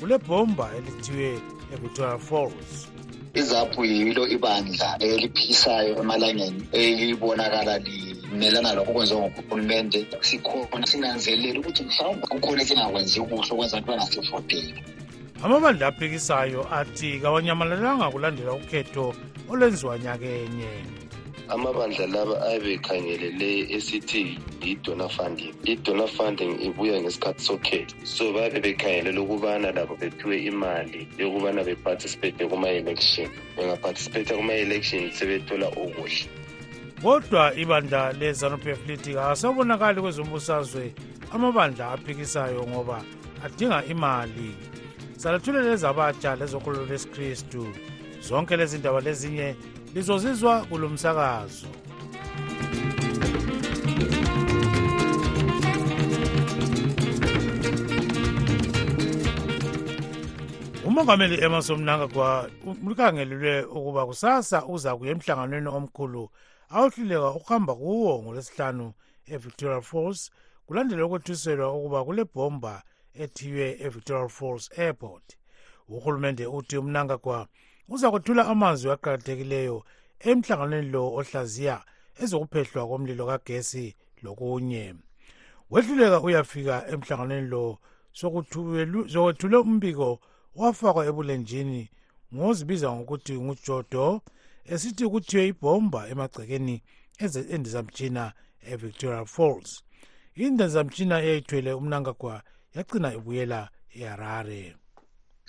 kulebhomba elithiwe ekuthiwa falls izaphu yilo ibandla eliphikisayo emalangeni elibonakala limelana lokho kwenziwa ngohulumende sikhona sinanzelele ukuthi mhlawumbe kukhona esingakwenzi kuhle okwenza ukuthi bangasifoteli amabandla aphikisayo athi kawanyamalalanga kulandela ukhetho olwenziwa nyakenye amabandla laba ayebekhangelele esithi yi-donor funding i-donor funding ibuya ngesikhathi sokhetho so babe bekhangelele ukubana labo bephiwe imali yokubana beparticipate kuma-election bengaparticipate kuma-election sebethola okuhle kodwa ibandla lezanup f lithi kasabonakali kwezombusazwe amabandla aphikisayo ngoba adinga imali salethulela ezabatsha lezokholo lwesikristu zonke lezi ndaba lezinye lizozizwa kulo msakazo umongameli emerson mnangagwa ulikhangelelwe ukuba kusasa uza kuya emhlanganweni omkhulu awuhluleka ukuhamba kuwo ngolwesihlanu evictoria falls kulandela ukwethuselwa ukuba kule bhomba ethiywe evictoria falls airport uhulumende uthi umnangagwa uzakwethula amazwi aqakathekileyo emhlanganweni lo ohlaziya ezokuphehlwa komlilo kagesi lokunye wehluleka uyafika emhlanganweni lo sokwethule umbiko wafakwa ebulenjini ngozibiza ngokuthi ngujodo esithi kuthiwe ibhomba emagcekeni endizamtshina evictoria falls indizamtshina eyayithwele umnankagwa yagcina ibuyela eharare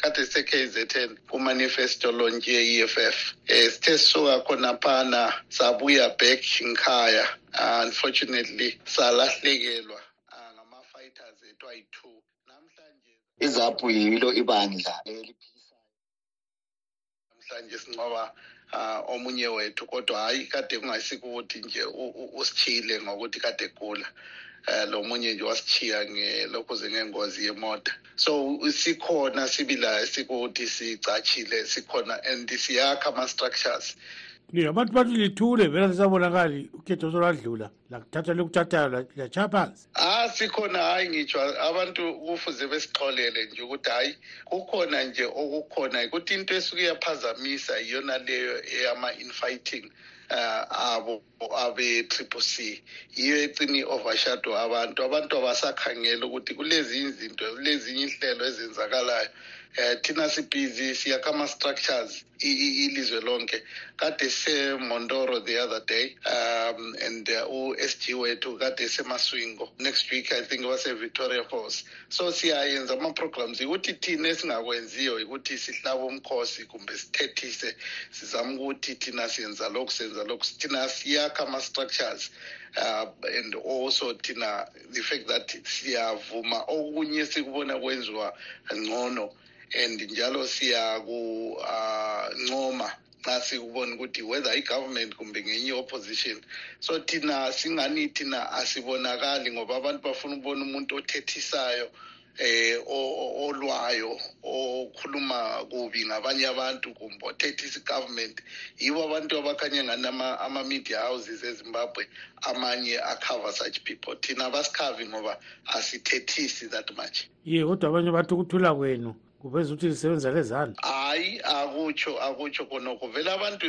kade se-kzn kumanifesto lonje ye-eff um eh, sithe sisuka khonaphana sabuya back ngikhaya ah, unfortunately salahlekelwa ah, ngama-fighters ethu ayi-two namhlanje izapu yilo ibandla eliphi namhlanje sinqoba uh, omunye wethu kodwa hayi kade kungasiko ukuthi nje usitshile ngokuthi kade gula um lo munye nje wasishiya lokhu zingengozi yemota so sikhona sibila sikuthi sicatshile sikhona and siyakha ama-structures abantu bathi lithule vela sisabonakali ukhetho solwadlula lakuthatha likuthathayo latsha phansi ah sikhona hayi ngitsho abantu kufuze besixolele nje ukuthi hayi kukhona nje okukhona ukuthi into esuke iyaphazamisa iyona leyo eyama-infighting uh, abo abe-triple c yiyo ecini i-overshadow abantu abantu abasakhangela ukuthi kulezinye izinto kulezinye inhlelo ezenzakalayo um thina sibhizi siyakha ama-structures ilizwe lonke kade semontoro the other day um and uh, u-sg wethu kade semaswingo next week i think wasevictoria falls so siyayenza ama-programs yikuthi thina esingakwenziyo yikuthi sihlaba umkhosi kumbe sithethise sizama ukuthi thina siyenza lokhu senza lokhu thina siyakha ama-structures uh, and also thina the fact that siyavuma okunye sikubona kwenziwa ngcono and njalo siyakuncoma uh, nxa sikubona ukuthi whether i-government kumbe ngenye opposition so thina singani thina asibonakali ngoba abantu bafuna ukubona umuntu othethisayo eh olwayo okhuluma kubi ngabanye abantu kumbe othethisa i-government yibo abantu abakhanye ngani ama-media houses ezimbabwe amanye acover such people thina abasikhavi ngoba asithethisi that much ye kodwa abanye bathi ukuthula kwenu kuveza ukuthi lisebenza lezani hayi akutsho akutsho khonokho vele abantu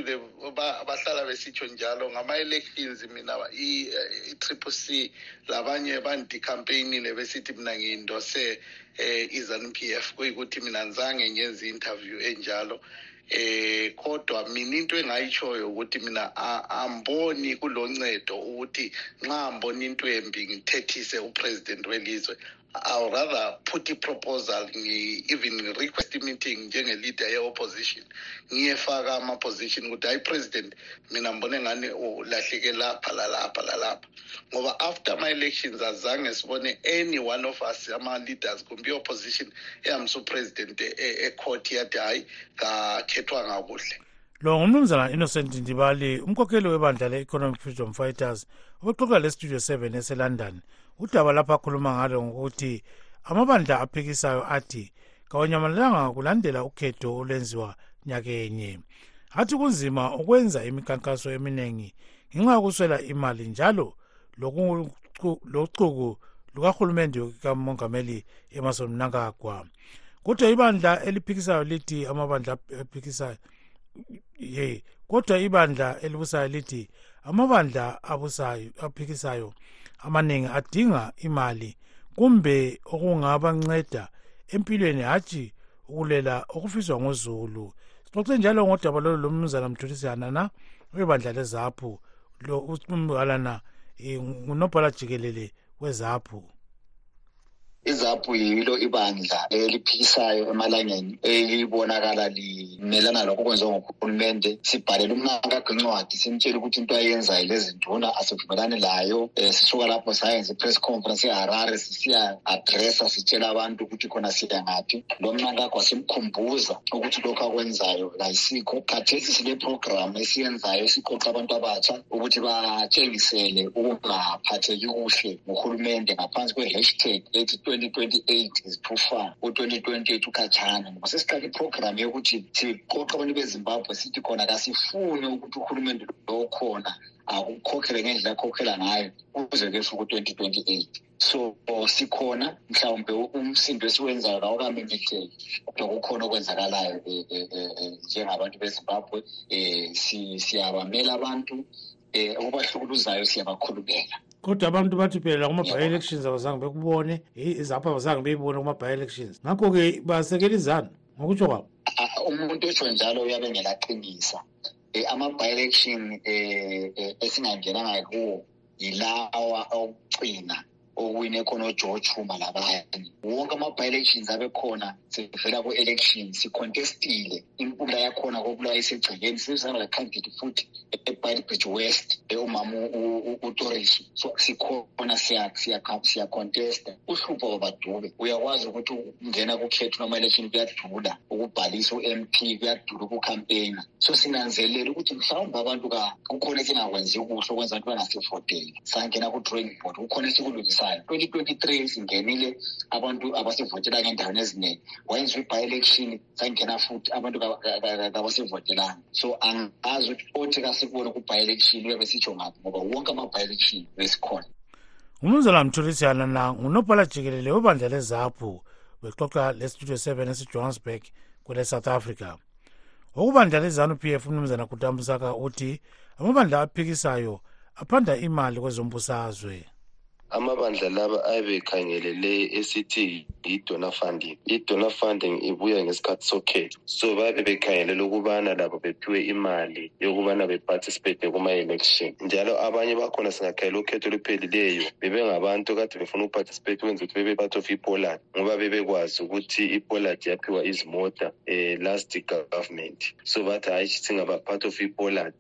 bahlala besitsho njalo ngama-elections mina i-triple c labanye bandikhampeyinile besithi mina ngiyindose um eh, i-zanu p f kuyikuthi mina ngizange ngenze i-interview enjalo eh kodwa mina into engayitshoyo ukuthi mina amboni kuloncedo ukuthi nxa mbona into embi ngithethise upresident welizwe I'll rather put a proposal, even request a meeting njenge-leader ye-opposition ngiyefaka ama-position ukuthi hayi president mina ngibone ngani ulahleke lapha lalapha lalapha ngoba after ama-elections azange sibone any one of us ama-leaders kumbe i-opposition ehambisa upresident ecourt yathi hhayi kakhethwanga kuhle lo ngumnumzana innocent ndibali umkhokheli webandla le-economic freedom fighters obexoxela lestudio 7 eselondon udaba lapho akhuluma ngalo ngokuthi amabandla aphikisayo athi kawanyamalelanga kulandela ukhetho olwenziwa nyakenye athi kunzima ukwenza imikhankaso eminingi ngenxa yokuswela imali njalo locuku lukahulumende kamongameli emerson mnangagwa kodwa ibandla eliphikisayo lithi amabandla aphikisayo ye kodwa ibandla elibusayo lithi amabandla abusayo aphikisayo amaningi adinga imali kumbe okungabanceda empilweni hatshi ukulela okufiswa nguzulu sixoxe njalo ngodaba lolu lomnumzana mthulisihanana webandla lezaphu lo umhalana eh, ngunobhala jikelele wezaphu izaphu yilo ibandla eliphikisayo emalangeni elibonakala limelana lokho kwenziwa ngohulumende sibhalele umnankakho incwadi simtshele ukuthi into ayenzayo lezinduna asivumelani layo um sisuka lapho sayenza i-press conference eharare sisiya-adressa sitshela abantu ukuthi khona siya ngaphi lo mnankakho simkhumbuza ukuthi lokhu akwenzayo kayisikho khathesi sileprogramu esiyenzayo siqoqa abantu abatsha ukuthi batshengisele ukungaphatheki kuhle nguhulumende ngaphansi kwe-hashtag ethi 2028 is too far u-2028 ukhatshana ngoba sesiqale iprogram yokuthi siqoqa abantu bezimbabwe sithi khona kasifuni ukuthi uhulumende lo khona akukhokhele ngendlela akhokhela ngayo kuze kuyefika u-2028 so sikhona mhlawumbe umsindo esiwenzayo kawukamemetheki kodwa kukhona okwenzakalayo e, e, e, njengabantu bezimbabwe um siyabamela abantu eh okubahlukuluzayo siyabakhulumela kodwa abantu bathi phela kuma-bi-elections abazange bekubone izapho abazange beyibone kuma-bi-elections ngakho-ke basekela izanu ngokutsho kwabo umuntu otsho njalo uyabe ngelaqinisa um eh, ama-bi-election um eh, eh, esingangenanga kuwo yilawa okugcina owine khona ogeorge huma labanye wonke ama-bielections abekhona sivela ku-election sicontestile impumela yakhona kokulawa isegcekeni sisana lecandidate futhi ebidbridge west eumama utoriso so sikhona siyacontesta uhlupho babadube uyakwazi ukuthi ungena kukhethu lwama-election kuyadula ukubhalisa u-m p kuyadula ukucampeyina so sinanzelela ukuthi mhlawumbe abantu ka kukhona esingakwenzi kuhle okwenza abantu bangasifoteli sangena ku-drawing board kukhona esikulungisayo twenty twenty three singenile abantu abasivotelanga endaweni eziningi wayenziwa i-bi-election sangena futhi abantu kabasivotelanga so angazi ukuthi othi kasikubone ku-bi-election uyabe sitsho ngaphi ngoba wonke ama-bi-election besikhona umnumzana mthulisiyana na ngunobhala jikelele webandla lezaphu bexoxa lestudio seven esijohannesburg kwele-south africa okubandla lezanu p f umnumzana kutamsaka uthi amabandla aphikisayo aphanda imali kwezombusazwe amabandla laba ayabe ekhangele le esithi yi-dona funding i-dona funding ibuya ngesikhathi sokhetho so babe bekhangele lokubana labo bephiwe imali yokubana beparticipate kuma-election njalo abanye bakhona singakhayela ukhetho oluphelileyo bebengabantu kade befuna ukuparticipate kwenza ukuthi bebe part of ipoland ngoba bebekwazi ukuthi ipollard yaphiwa izimota um last government so bathi hayi singaba part of ipollard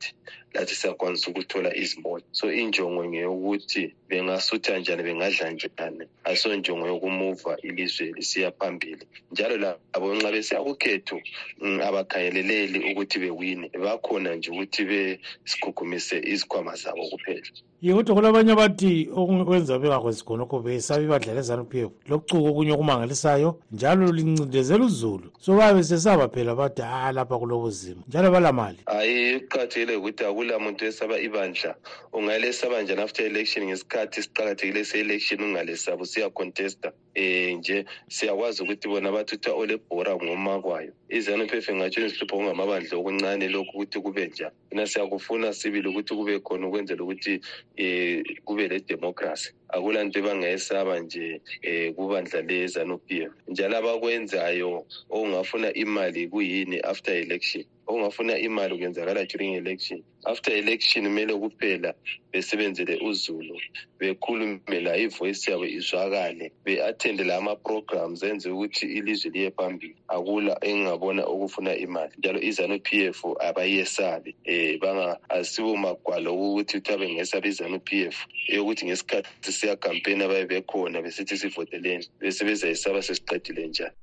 lathi siyakwanisa ukuthola izimota so injongo ngeyokuthi bengasutha njani bengadla njani ayiso njongo yokumuva ilizwe lisiya phambili njalo labo nxa besiya kukhetho mm, abakhangeleleli ukuthi bewine bakhona nje ukuthi besikhugumise izikhwama zabo kuphela ye kodwa kulabanye abathi okwenza bengakwenzi khonokho besabe badlala ezanu p f lokucuka okunye okumangalisayo njalo lincindezela uzulu so babe besesaba phela bathi ha ah, lapha kulobuzima njalo balamali hayi kuqakathekile ukuthi akula muntu esaba ibandla ungalesaba njani after election ngesikhathi siqakathekile se-election ungalesaba usiyacontesta um nje siyakwazi ukuthi bona bathi uthi olebhora ngomakwayo izanup f ngatsho izihlupho kungamabandla okuncane lokhu ukuthi kube njani fina siyakufuna sibili ukuthi kube khona ukwenzela ukuthi um kube ledemokhrasi akula nto ebangayesaba nje um kubandla lezanup f njalo abakwenzayo okungafuna imali kuyini after election okungafuna imali kuyenzakala during election after election kumele kuphela besebenzele uzulu bekhulume la ivoice yabo izwakale be-athende la ama-programs enze ukuthi ilizwe liye phambili akula engingabona okufuna imali njalo izanu p f abayesabi um banga asibo magwalo ukuthi kuthiwa bengesabi izanu p f eyokuthi ngesikhathi siyakampeni abaye bekhona besithi sivoteleni besebezayisaba sesiqedile njani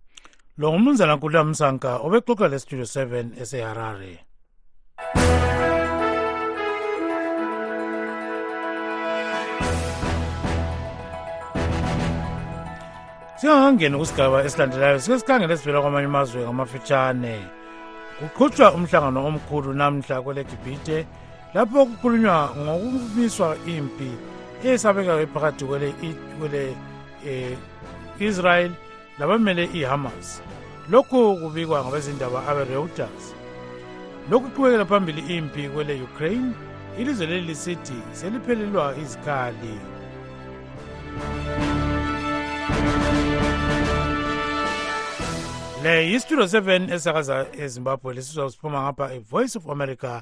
lo ngumnumzana nkuluya msanka obexoxa lestudio 7 eseharare singakangeni kusigaba esilandelayo sike sikhangele esivela kwamanye amazwe ngamafitshane kuqhutshwa umhlangano omkhulu namhla kwelegibhite lapho kukhulunywa ngokumiswa impi eyesabekayo phakathi kwele um israel labamele ihamas lokhu kubikwa ngabezindaba abereuters lokhu iqhubekela phambili impi kwele-ukraine ilizwe leli lisithi seliphelelwa izikhali le yisitudio 7 esakaza ezimbabwe lesizwa siphuma ngapha evoice of america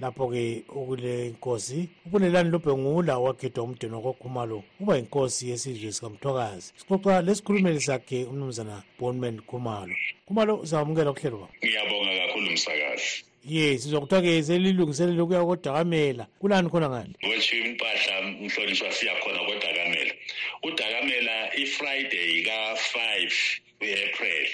lapho-ke ukule nkosi ubulelani lobhengula owakhetha umdeni wakokhumalo uba yinkosi yesizwe sikamthokazi sixoxa lesikhulumeli sakhe umnumzana bonman khumalo khumalo uzawamukela ukuhlelo ba ngiyabonga kakhulu msakazi ye sizwa kuthiwa ke selilungiselele ukuya kodakamela kulani khona ngani wetsho impahla mhlonishwa siyakhona kodakamela udakamela ifriday ka-five kwi-april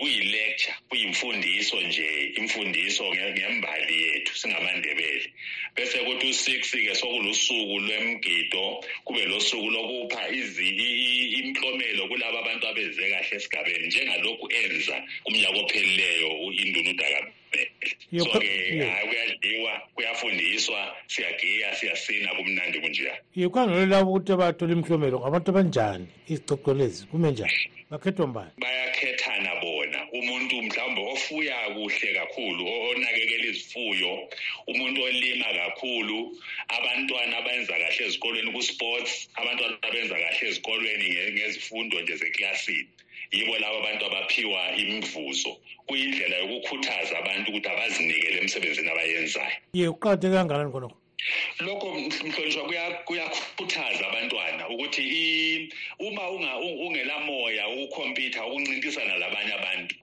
kuyi-lecture kuyimfundiso nje imfundiso ngembali yethu singamandebele bese kuthi u-six-ke sokulusuku lwemgido kube losuku lokupha imiklomelo kulabo abantu abenze kahle esigabeni njengalokhu enza umnyaka ophelileyo induna udakabela so ke hayi kuyadliwa kuyafundiswa siyagiya siyasina kumnandi kunjeya yikhangelo labo ukuthi abathola imihlomelo ngabantu abanjani izicoco lezi kume njani bakhethwa mbani bayakhethana bona umuntu mhlawumbe ofuya kuhle kakhulu onakekela izifuyo umuntu olima kakhulu abantwana abenza kahle ezikolweni ku-sports abantwana abenza kahle ezikolweni ngezifundo nje zeklasini yibo laba abantu abaphiwa imivuzo kuyindlela yokukhuthaza abantu ukuthi abazinikele emsebenzini abayenzayo ye kuqakatheke kanganani khonokho lokho mhlonishwa kuyakhuthaza abantwana ukuthi uma ungelamoya ukukhompyutha ukuncintisana labanye abantu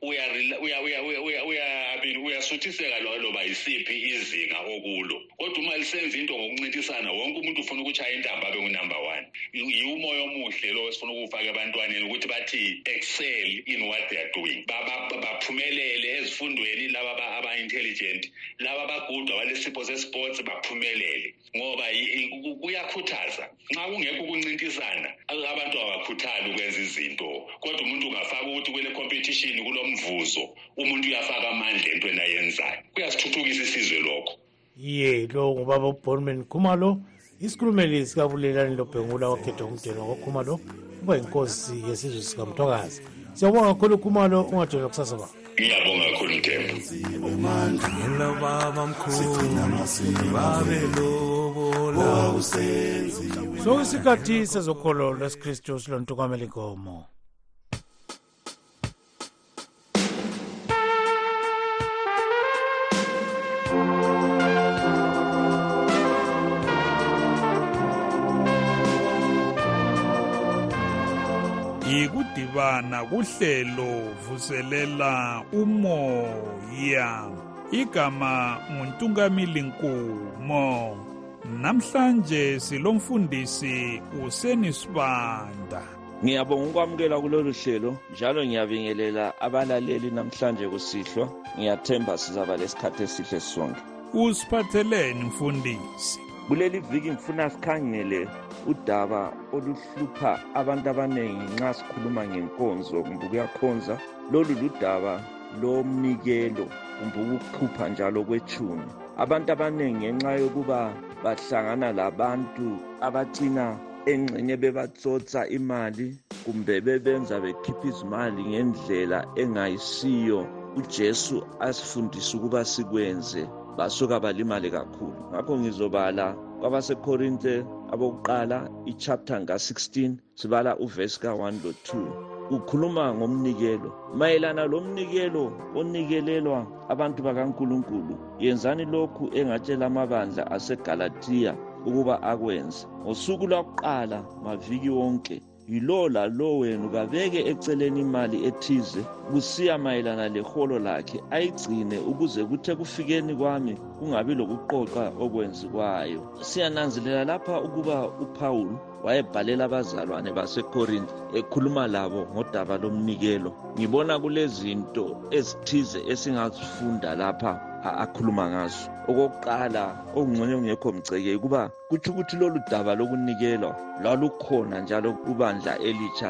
uyasuthiseka loba yisiphi izinga okulo kodwa uma lisenza into ngokuncintisana wonke umuntu ufuna ukutshaya intamba abe ngunumber one yiwumoya omuhle lowo esifuna ukuwufaka ebantwaneni ukuthi bathi excel in what they are doing baphumelele ezifundweni laba aba-intelligent laba bagudwa balesipho sesports baphumelele ngoba kuyakhuthaza nxa kungekho ukuncintisana abantu abakhuthali ukwenza izinto kodwa umuntu ungafaka ukuthi kule competition kulo mvuzo umuntu uyafaka amandla entweni ayenzayo kuyasithuthukisa isizwe lokho ye lo ngubaba ubonman khumalo isikhulumeli sikabulelani lobhengula wakhetha umdelo ngokhumalo uba yinkosi yesizwe sikamthokazi siyabonga kakhulu khumalo ungajola kusasa baba ngiyabonga kakhulu mthembu ngela baba mkhulu babe lobola so isikhathi sezokholo lwesikristu silontukwamela inkomo yikudibana kuhlelo vuselela umoya igama nguntungamili nkumo namhlanje silomfundisi usenisibanda ngiyabonga ukwamukela kulolu hlelo njalo ngiyabingelela abalaleli namhlanje kusihlwa ngiyathemba sizaba lesikhathi esihle sonke usiphatheleni mfundisi kuleli viki ngifuna sikhangele udaba oluhlupha abantu abaningi nxa sikhuluma ngenkonzo kumbe ukuyakhonza lolu ludaba lomnikelo kumbe ukukhupha njalo kwetshumi abantu abaningi ngenxa yokuba bahlangana labantu abacina engxenye bebatsotsa imali kumbe bebenza bekhipha izimali ngendlela engayisiyo uJesu asifundisa ukuba sikwenze basuka balimale kakhulu ngakho ngizobala kwabasekorinte abokuqala ichapter nga-16 sibala uvesi ka-1 lo-2 kukhuluma ngomnikelo mayelana lomnikelo onikelelwa abantu bakankulunkulu yenzani lokhu engatshela amabandla asegalatiya ukuba akwenze ngosuku lwakuqala maviki wonke yilowo lalowo wenu kabeke eceleni imali ethize kusiya mayelana leholo lakhe ayigcine ukuze kuthe kufikeni kwami kungabi lokuqoqa okwenziwayo siyananzelela lapha ukuba uphawulu wayebhalela abazalwane basekorinte ekhuluma labo ngodaba lomnikelo ngibona kulezinto ezithize esingazifunda lapha akhuluma ngazo okokuqala okungcono kungekho mceke ukuba kutsho ukuthi lolu daba lokunikelwa lwalukhona njalo kubandla elitsha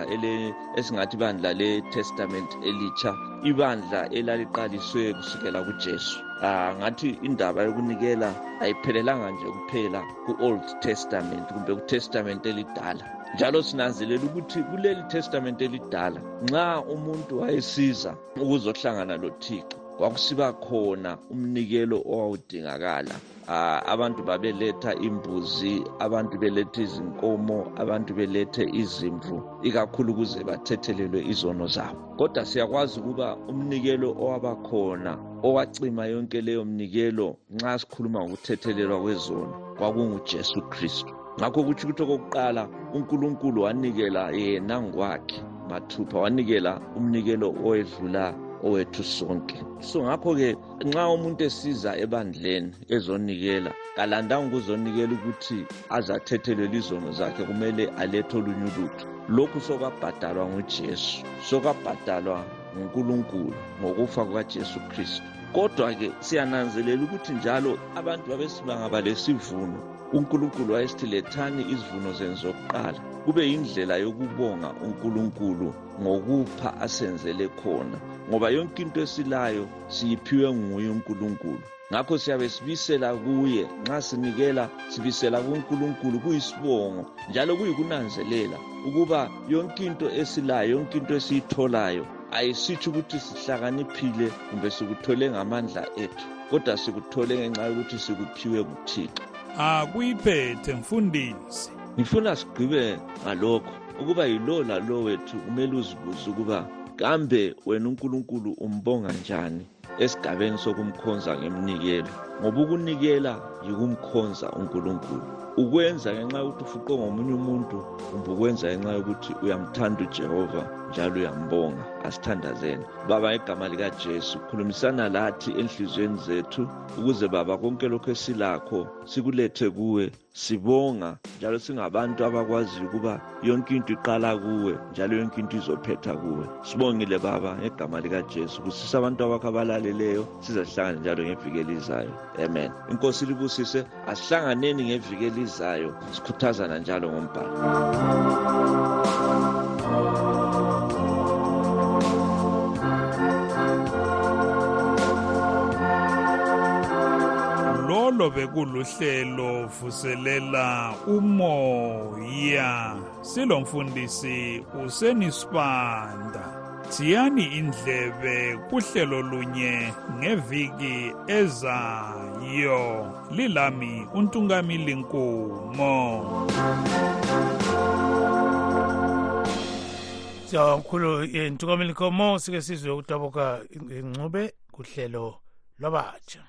esingathi ibandla le-testament elitsha ibandla elaliqaliswe kusukela kujesu um ngathi indaba yokunikela ayiphelelanga nje kuphela ku-old testament kumbe kutestament elidala njalo sinanzelela ukuthi kuleli testament elidala nxa umuntu wayesiza ukuzohlangana lothixo kwakusiba khona umnikelo owawudingakala Ah, abantu babeletha imbuzi abantu beletha izinkomo abantu belethe izimvu ikakhulu ukuze bathethelelwe izono zabo kodwa siyakwazi ukuba umnikelo owabakhona owacima yonke leyo mnikelo nxa sikhuluma ngokuthethelelwa kwezono kwakungujesu kristu ngakho kutsho ukuthi okokuqala unkulunkulu wanikela yena ngokwakhe mathupha wanikela umnikelo owedlula owethu sonke so ngakho-ke nxa umuntu esiza ebandleni ezonikela kalandanga ukuzonikela ukuthi azathethelwe lizono zakhe kumele alethe olunye ulutho lokhu sokwabhadalwa ngujesu sokwabhadalwa ngunkulunkulu ngokufa kukajesu kristu kodwa-ke siyananzelela ukuthi njalo abantu babesibangaba lesivuno unkulunkulu wayesithi lethani izivuno zenu zokuqala kube yindlela yokubonga unkulunkulu ngokupha asenzele khona ngoba yonke into esilayo siyiphiwe nguye uNkulunkulu ngakho siyabe sibisela kuye nxa sinikela sibisela kuNkulunkulu kuyisibongo njalo kuyikunanzelela ukuba yonke into esilayo yonke into esiyitholayo ayisitsho ukuthi sihlakaniphile kumbe sikuthole ngamandla ethu kodwa sikuthole ngenxa yokuthi sikuphiwe kuthixo akuyiphethe mfundisi ngifuna sigqibe ngalokho ukuba yilowo lalowo wethu kumele uzibuze ukuba kambe wena uNkulunkulu umbonga njani esigabeni sokumkhonza ngemnikelo ngoba ukunikela yikumkhonza uNkulunkulu ukwenza ngenxa yokuthi ufuqwe ngomunye umuntu kumbe ukwenza ngenxa yokuthi uyamthanda uJehova njalo uyambonga asithandazeni baba ngegama likaJesu khulumisana lathi enhliziyweni zethu ukuze baba konke lokho esilakho sikulethe kuwe sibonga njalo singabantu abakwaziyo ukuba yonke into iqala kuwe njalo yonke into izophetha kuwe sibongile baba ngegama likajesu kusisa abantu abakho abalaleleyo sizahlangane njalo ngeviki elizayo amen inkosi libusise asihlanganeni ngeviki elizayo sikhuthazana njalo ngombhalo lolo bekuluhlelo lovuselela umoya silomfundisi usenisibanda thiyani indlebe kuhlelo lunye ngeviki ezayo lilami untunkami linkumo siyabonga mkhulu eh, ntukamili khomo sike sizwe ukudabuka ingcube kuhlelo lwabatsha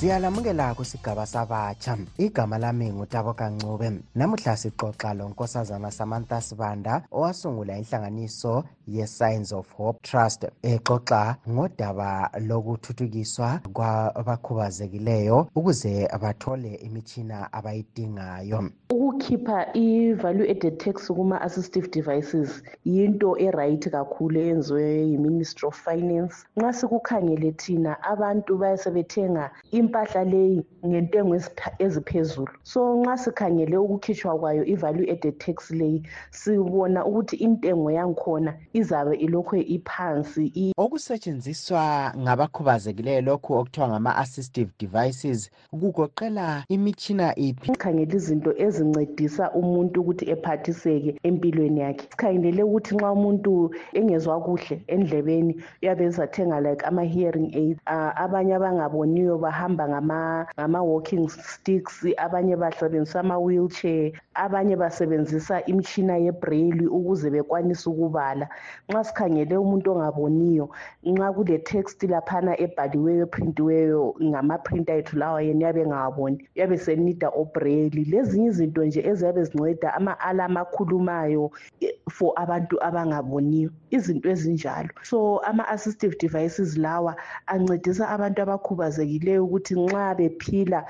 siyalamukela kusigaba sabatsha igama lami ngutabo kancube namuhla sixoxa lonkosazana samantha sibanda owasungula inhlanganiso ye-signs of hope trust exoxa ngodaba lokuthuthukiswa kwabakhubazekileyo ukuze bathole imitshina abayidingayo ukukhipha i-value added tax kuma-assistive devices yinto e-right kakhulu eyenziwe yi-ministry of finance nxa sikukhangele thina abantu bayasebethenga impahla leyi ngentengo eziphezulu so nxa sikhangele ukukhitshwa kwayo i-value added tax leyi sibona ukuthi intengo yangikhona izabe ilokhu iphansi okusetshenziswa ngabakhubazekileyo lokhu okuthiwa ngama-assistive devices kugoqela imitshina iphi sikhangele izinto ezincedisa umuntu ukuthi ephathiseke empilweni yakhe sikhangelele ukuthi nxa umuntu engezwa kuhle endlebeni uyabe ezathenga like ama-hearing aid uh, abanye abangaboniyo bahamba ngama-walking sticks abanye basebenzisa ama-wheelchair abanye basebenzisa imitshina yebraille ukuze bekwanise ukubala nxa sikhangele umuntu ongaboniyo nxa kule text laphana ebhaliweyo eprintiweyo ngamaprinta ethu lawa yena uyabe engawaboni uyabe senida obraille lezinye izinto nje eziyabe zinceda ama-alam akhulumayo eh, for abantu abangaboniyo izinto ezinjalo so ama-assistive devices lawa ancedisa abantu abakhubazekileyo ukuthi nxa bephila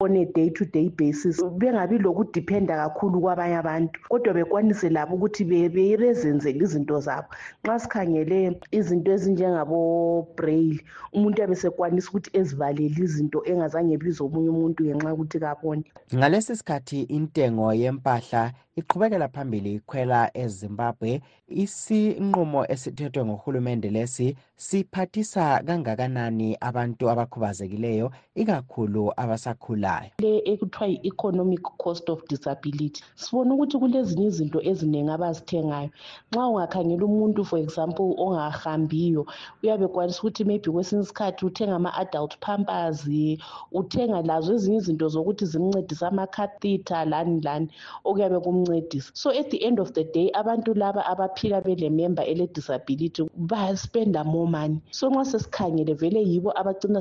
on a day to day basis bengabi lokudiphenda kakhulu kwabanye abantu kodwa bekwanise labo ukuthi bezenzele izinto zabo nxa sikhangele izinto ezinjengabo-braille umuntu abe sekwanisa ukuthi ezivalele izinto engazange ebize omunye umuntu ngenxa yokuthi kabone ngalesi sikhathi intengo yempahla iqhubekela phambili ikhwela ezimbabwe Isinqumo esithethwe nguhulumende lesi siphathisa kangakanani abantu abakhubazekileyo ikakhulu abasakhulayo. Le ekuthiwa yi-economic cost of disability sibona ukuthi kulezinye izinto ezinengi abazithengayo. Nxa ungakhangela umuntu for example ongahambiyo uyabe ekwanisa ukuthi maybe kwesinye isikhathi uthenga ama-adult pampers uthenga lazo ezinye izinto zokuthi zimncedise ama-catheter lani lani. okuyabe kumncedisa so at the end of the day abantu laba abaphila belemember ele-disability baspenda more money so nxa sesikhangele vele yibo abacina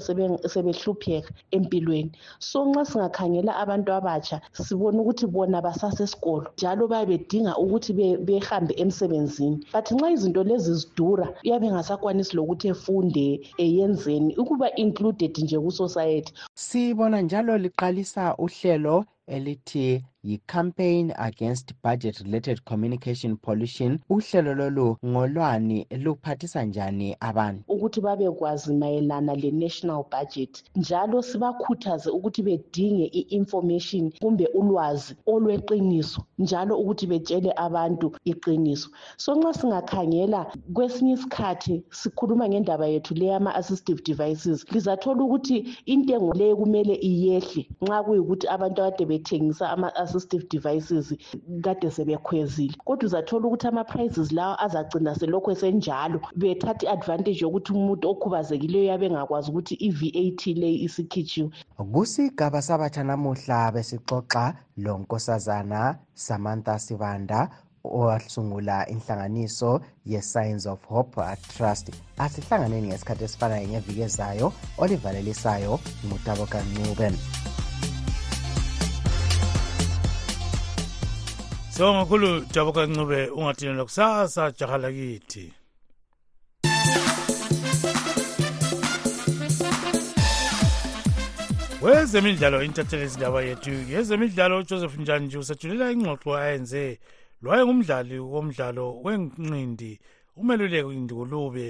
sebehlupheka empilweni so nxa singakhangela abantu abatsha sibona ukuthi bona basasesikolo njalo bayabe bedinga ukuthi behambe emsebenzini but nxa izinto lezi zidura uyabe engasakwanisi lokuthi efunde eyenzeni ukuba included nje kusociety sibona njalo liqalisa uhlelo elithi yi-campaign against budget related communication pollution uhlelo lolu ngolwani luphathisa njani abantu ukuthi babekwazi mayelana le-national budget njalo sibakhuthaze ukuthi bedinge i-information kumbe ulwazi olweqiniso njalo ukuthi betshele abantu iqiniso so nxa singakhangela kwesinye isikhathi sikhuluma ngendaba yethu le yama assistive devices lizathola ukuthi intengo leyo kumele iyehle nxa kuyikuthi abantu akade bethengisa ama assistive devices kade sebekhwezile kodwa uzathola ukuthi ama prices lawa azacina selokhu esenjalo bethatha i-advantage yokuthi umuntu okhubazekileyo yabe engakwazi ukuthi i-vat leyi isikhitshiwe kusigaba sabatsha namuhla besixoxa lonkosazana samantha sibanda owasungula inhlanganiso ye-signs of hope trust asihlanganeni ngesikhathi esifanayo ngeviki ezayo olivalelisayo ngutabo kancube so ngakhulu tabo kancube ungathini lokusasa jaha lakithi wezemidlalo intatheli izindaba yethu yezemidlalo ujoseph njanji usethulela ingxoxo ayenze lwayengumdlali womdlalo wenqindi umeluleki ndulube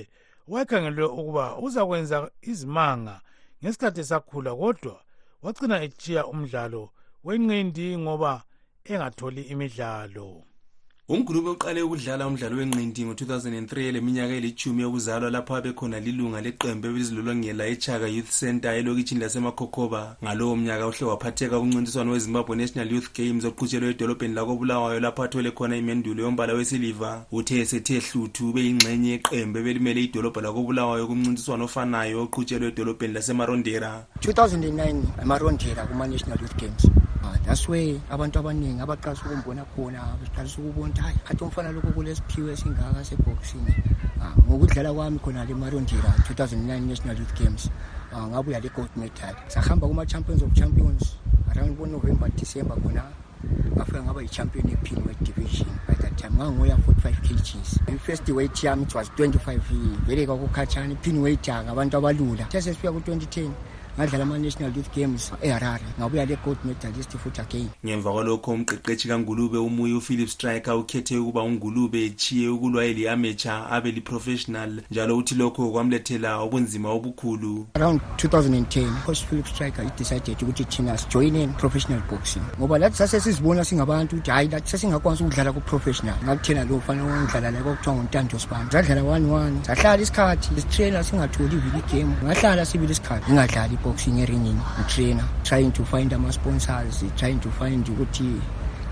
wayekhangelwe ukuba uzakwenza izimanga ngesikhathi esakhula kodwa wagcina echiya umdlalo wenqindi ngoba engatholi imidlalo umgulube uqale ukudlala umdlalo wenqindi ngo-2003 eleminyaka elithumi yokuzalwa lapho abekhona lilunga leqembu ebelizilolongela echaka youth center elokitshini lasemakhokhoba ngalowo mnyaka uhle waphatheka kumncintiswano wezimbabwe national youth games oqhutshelwe edolobheni lakobulawayo lapho athole khona imendulo yombala wesiliva uthe esethe hluthu ubeyingxenye yeqembu ebelimele idolobha lakobulawayo kumncintiswano ofanayo oqhutshelwe edolobheni lasemarondera 2009 amarondela kuma-national youth games ah, that's way abantu abaningi abaqalisa ukumbona khona baqalisa ukubona ukuthi hayi khathi umfana lokho kulesiphiwo esingaka seboxing ah, ngokudlala kwami khona le marondela 2009 national youth games ah, ngabuya le gold medal sahamba kuma-champions of champions around bonovember december khona ngafika ngaba yi-champion yephini we-division by that time nganguya 45 kgs i-first weight yami it was 25 vele kwakukhatshana iphini weight ngabantu abalula sesesifika ku-2010 ngadlala ama-national youth games eharare ngabuya le-gold medalist futhi again ngemva kwalokho umqeqetshi kangulube umuyi uphilip striker ukhethe ukuba ungulube echiye ukulwa eli-amateur abe li-professional njalo uthi lokho kwamlethela ubunzima obukhulu around 2010 coach philip striker idecided ukuthi thina sijoyine professional boxing ngoba lathi sasesizibona singabanttu ukuthi hhayi lathi sasingakwanisa ukudlala ku-professional ngakuthena lo fana wangidlala la kwakuthiwa ngontando sibani sadlala one one sahlala isikhathi sitraina singatholi ivile igame ngahlala sibile isikhathi ngingadlali iboxing eringini ngitraina trying to find ama-sponsors trying to find ukuthi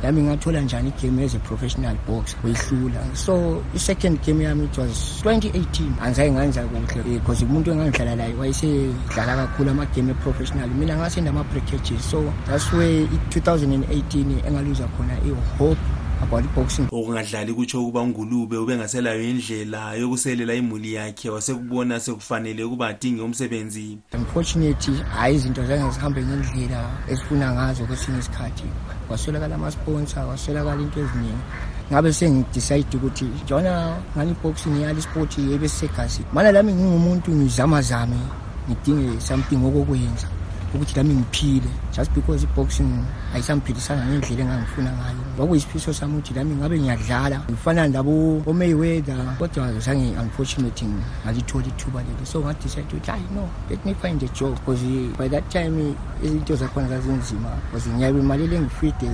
yami ngathola njani igame as a professional box wehlula so i-second game yami it was 2018 angisaye nganza kuhle because eh, umuntu engangihlala laye wayesedlala kakhulu amagame eprofessional mina ngasenda ama-brickages so that's way i-2018 engaluza khona i-hope about boxing okungadlali kutsho ukuba ungulube ubengaselayo indlela yokuselela imuli yakhe wasekubona sekufanele ukuba adinge umsebenzi Unfortunately, hayi izinto zange zihambe ngendlela esifuna ngazo kwesinye isikhathi. Kwaswelakala ama-sponsor, kwaswelakala into eziningi. ngabe sengidecide ukuthi jona ngani ibox ngiyala isport ebesisegasi mana lami ngingumuntu ngizamazame ngidinge something okokwenza ukuthi lami ngiphile just because i-boxing ayisangiphilisanga ngendlela engangifuna ngayo kwakuyisifiso sami ukuthi lami ngabe ngiyadlala ngifanani labo omayweather kodwa zange unfortunately ngalithola ithuba leli so ngadecide ukuthi hayi no let me find a job because by that time izinto zakhona zazinzima because ngiyabe imali lengifide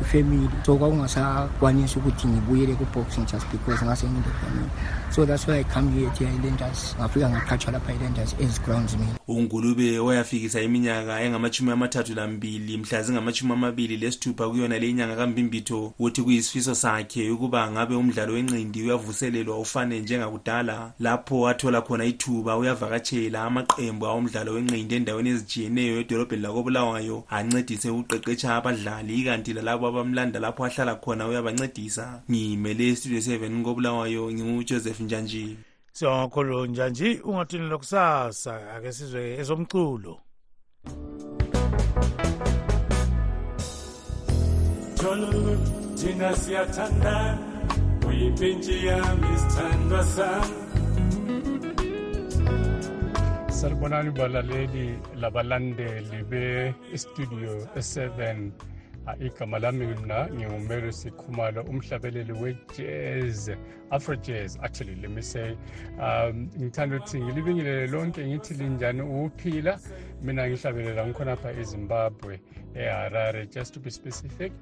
ifamily so kwakungasakwanisi ukuthi ngibuyele ku-boxing just because ngase ngindefamily so that's why i come here to ilanders ngafika ngaqhatshwa lapha ilanders ezigrounds mina ungulube oyafikisa iminyaka engamachumi amathathu lambili mhla zingamachumi amabili lesithupha kuyona le inyanga kambimbitho uthi kuyisifiso sakhe ukuba ngabe umdlalo wenqindi uyavuselelwa ufane njengaku kudala lapho athola khona ithuba uyavakatshela amaqembu awomdlalo wenqindi endaweni ezitshiyeneyo edolobheni lakobulawayo ancedise ukuqeqetsha abadlali ikanti lalabo abamlanda lapho ahlala khona uyabancedisa ngiyimele istudio 7 kobulawayo ngingujoseph njanji siyongakhulu njanji ungathini lokusasa ake sizwe ezomculo Tololo thina siyathandana uyimpintshi yami sithandwa sami salibonani balaleli labalandeli be-studio 7 igama lami mna ngingumerisi khumalo umhlabeleli wejez afro jazz actually let me say um ngithanda ukuthi ngilibingelele lonke ngithi linjani ukuphila mina ngihlabelela ngikhonapha ezimbabwe eharare just to be specific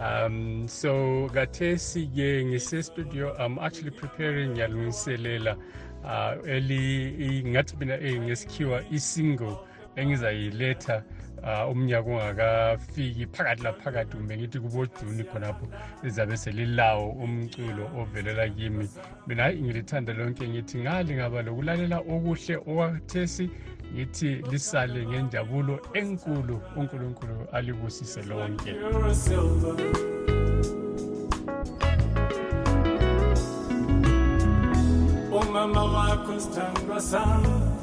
um so kathesi-ke ngisestudio i'm actually preparing ngiyalungiselela uh eli ngathi mina eh, ngesikhiwa i-single bengizayiletha uh, umnyaka ungakafiki phakathi laphakathi kumbe ngithi kubojuni khonapho lizabe selilawo umculo ovelela kimi mina ngilithanda lonke ngithi ngali ngaba lokulalela okuhle okwathesi ngithi lisale ngenjabulo enkulu unkulunkulu alibusise lonke umama wakho sithandwa sami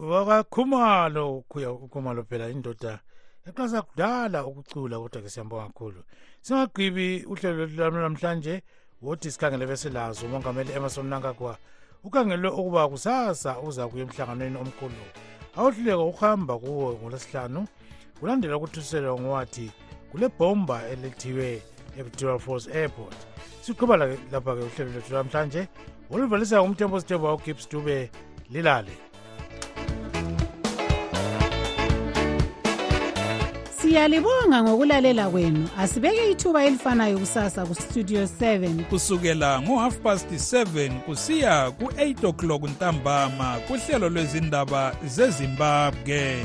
wakakhumalo kuya ukhumalo phela indoda yaqalisa kudala ukucula kodwa ke siyambonga kakhulu singagqibi uhlelo lwethu namhlanje wothi sikhangele besilazo umongameli emerson nankakwa ukhangelwe ukuba kusasa uza kuya emhlanganweni omkhulu awuhluleka ukuhamba kuwo ngolwesihlanu kulandela ukuthuselwa ngowathi kule bhomba elethiwe epretoria falls airport siqhuba lapha-ke uhlelo lwethu namhlanje oluvalisa ngumthembo sithemba ugibbs dube lilale siyalibonga ngokulalela kwenu asibeke ithuba elifanayo kusasa kustudio 7 kusukela ngo-half past 7 kusiya ku-8 o'clock ntambama kuhlelo lwezindaba zezimbabwe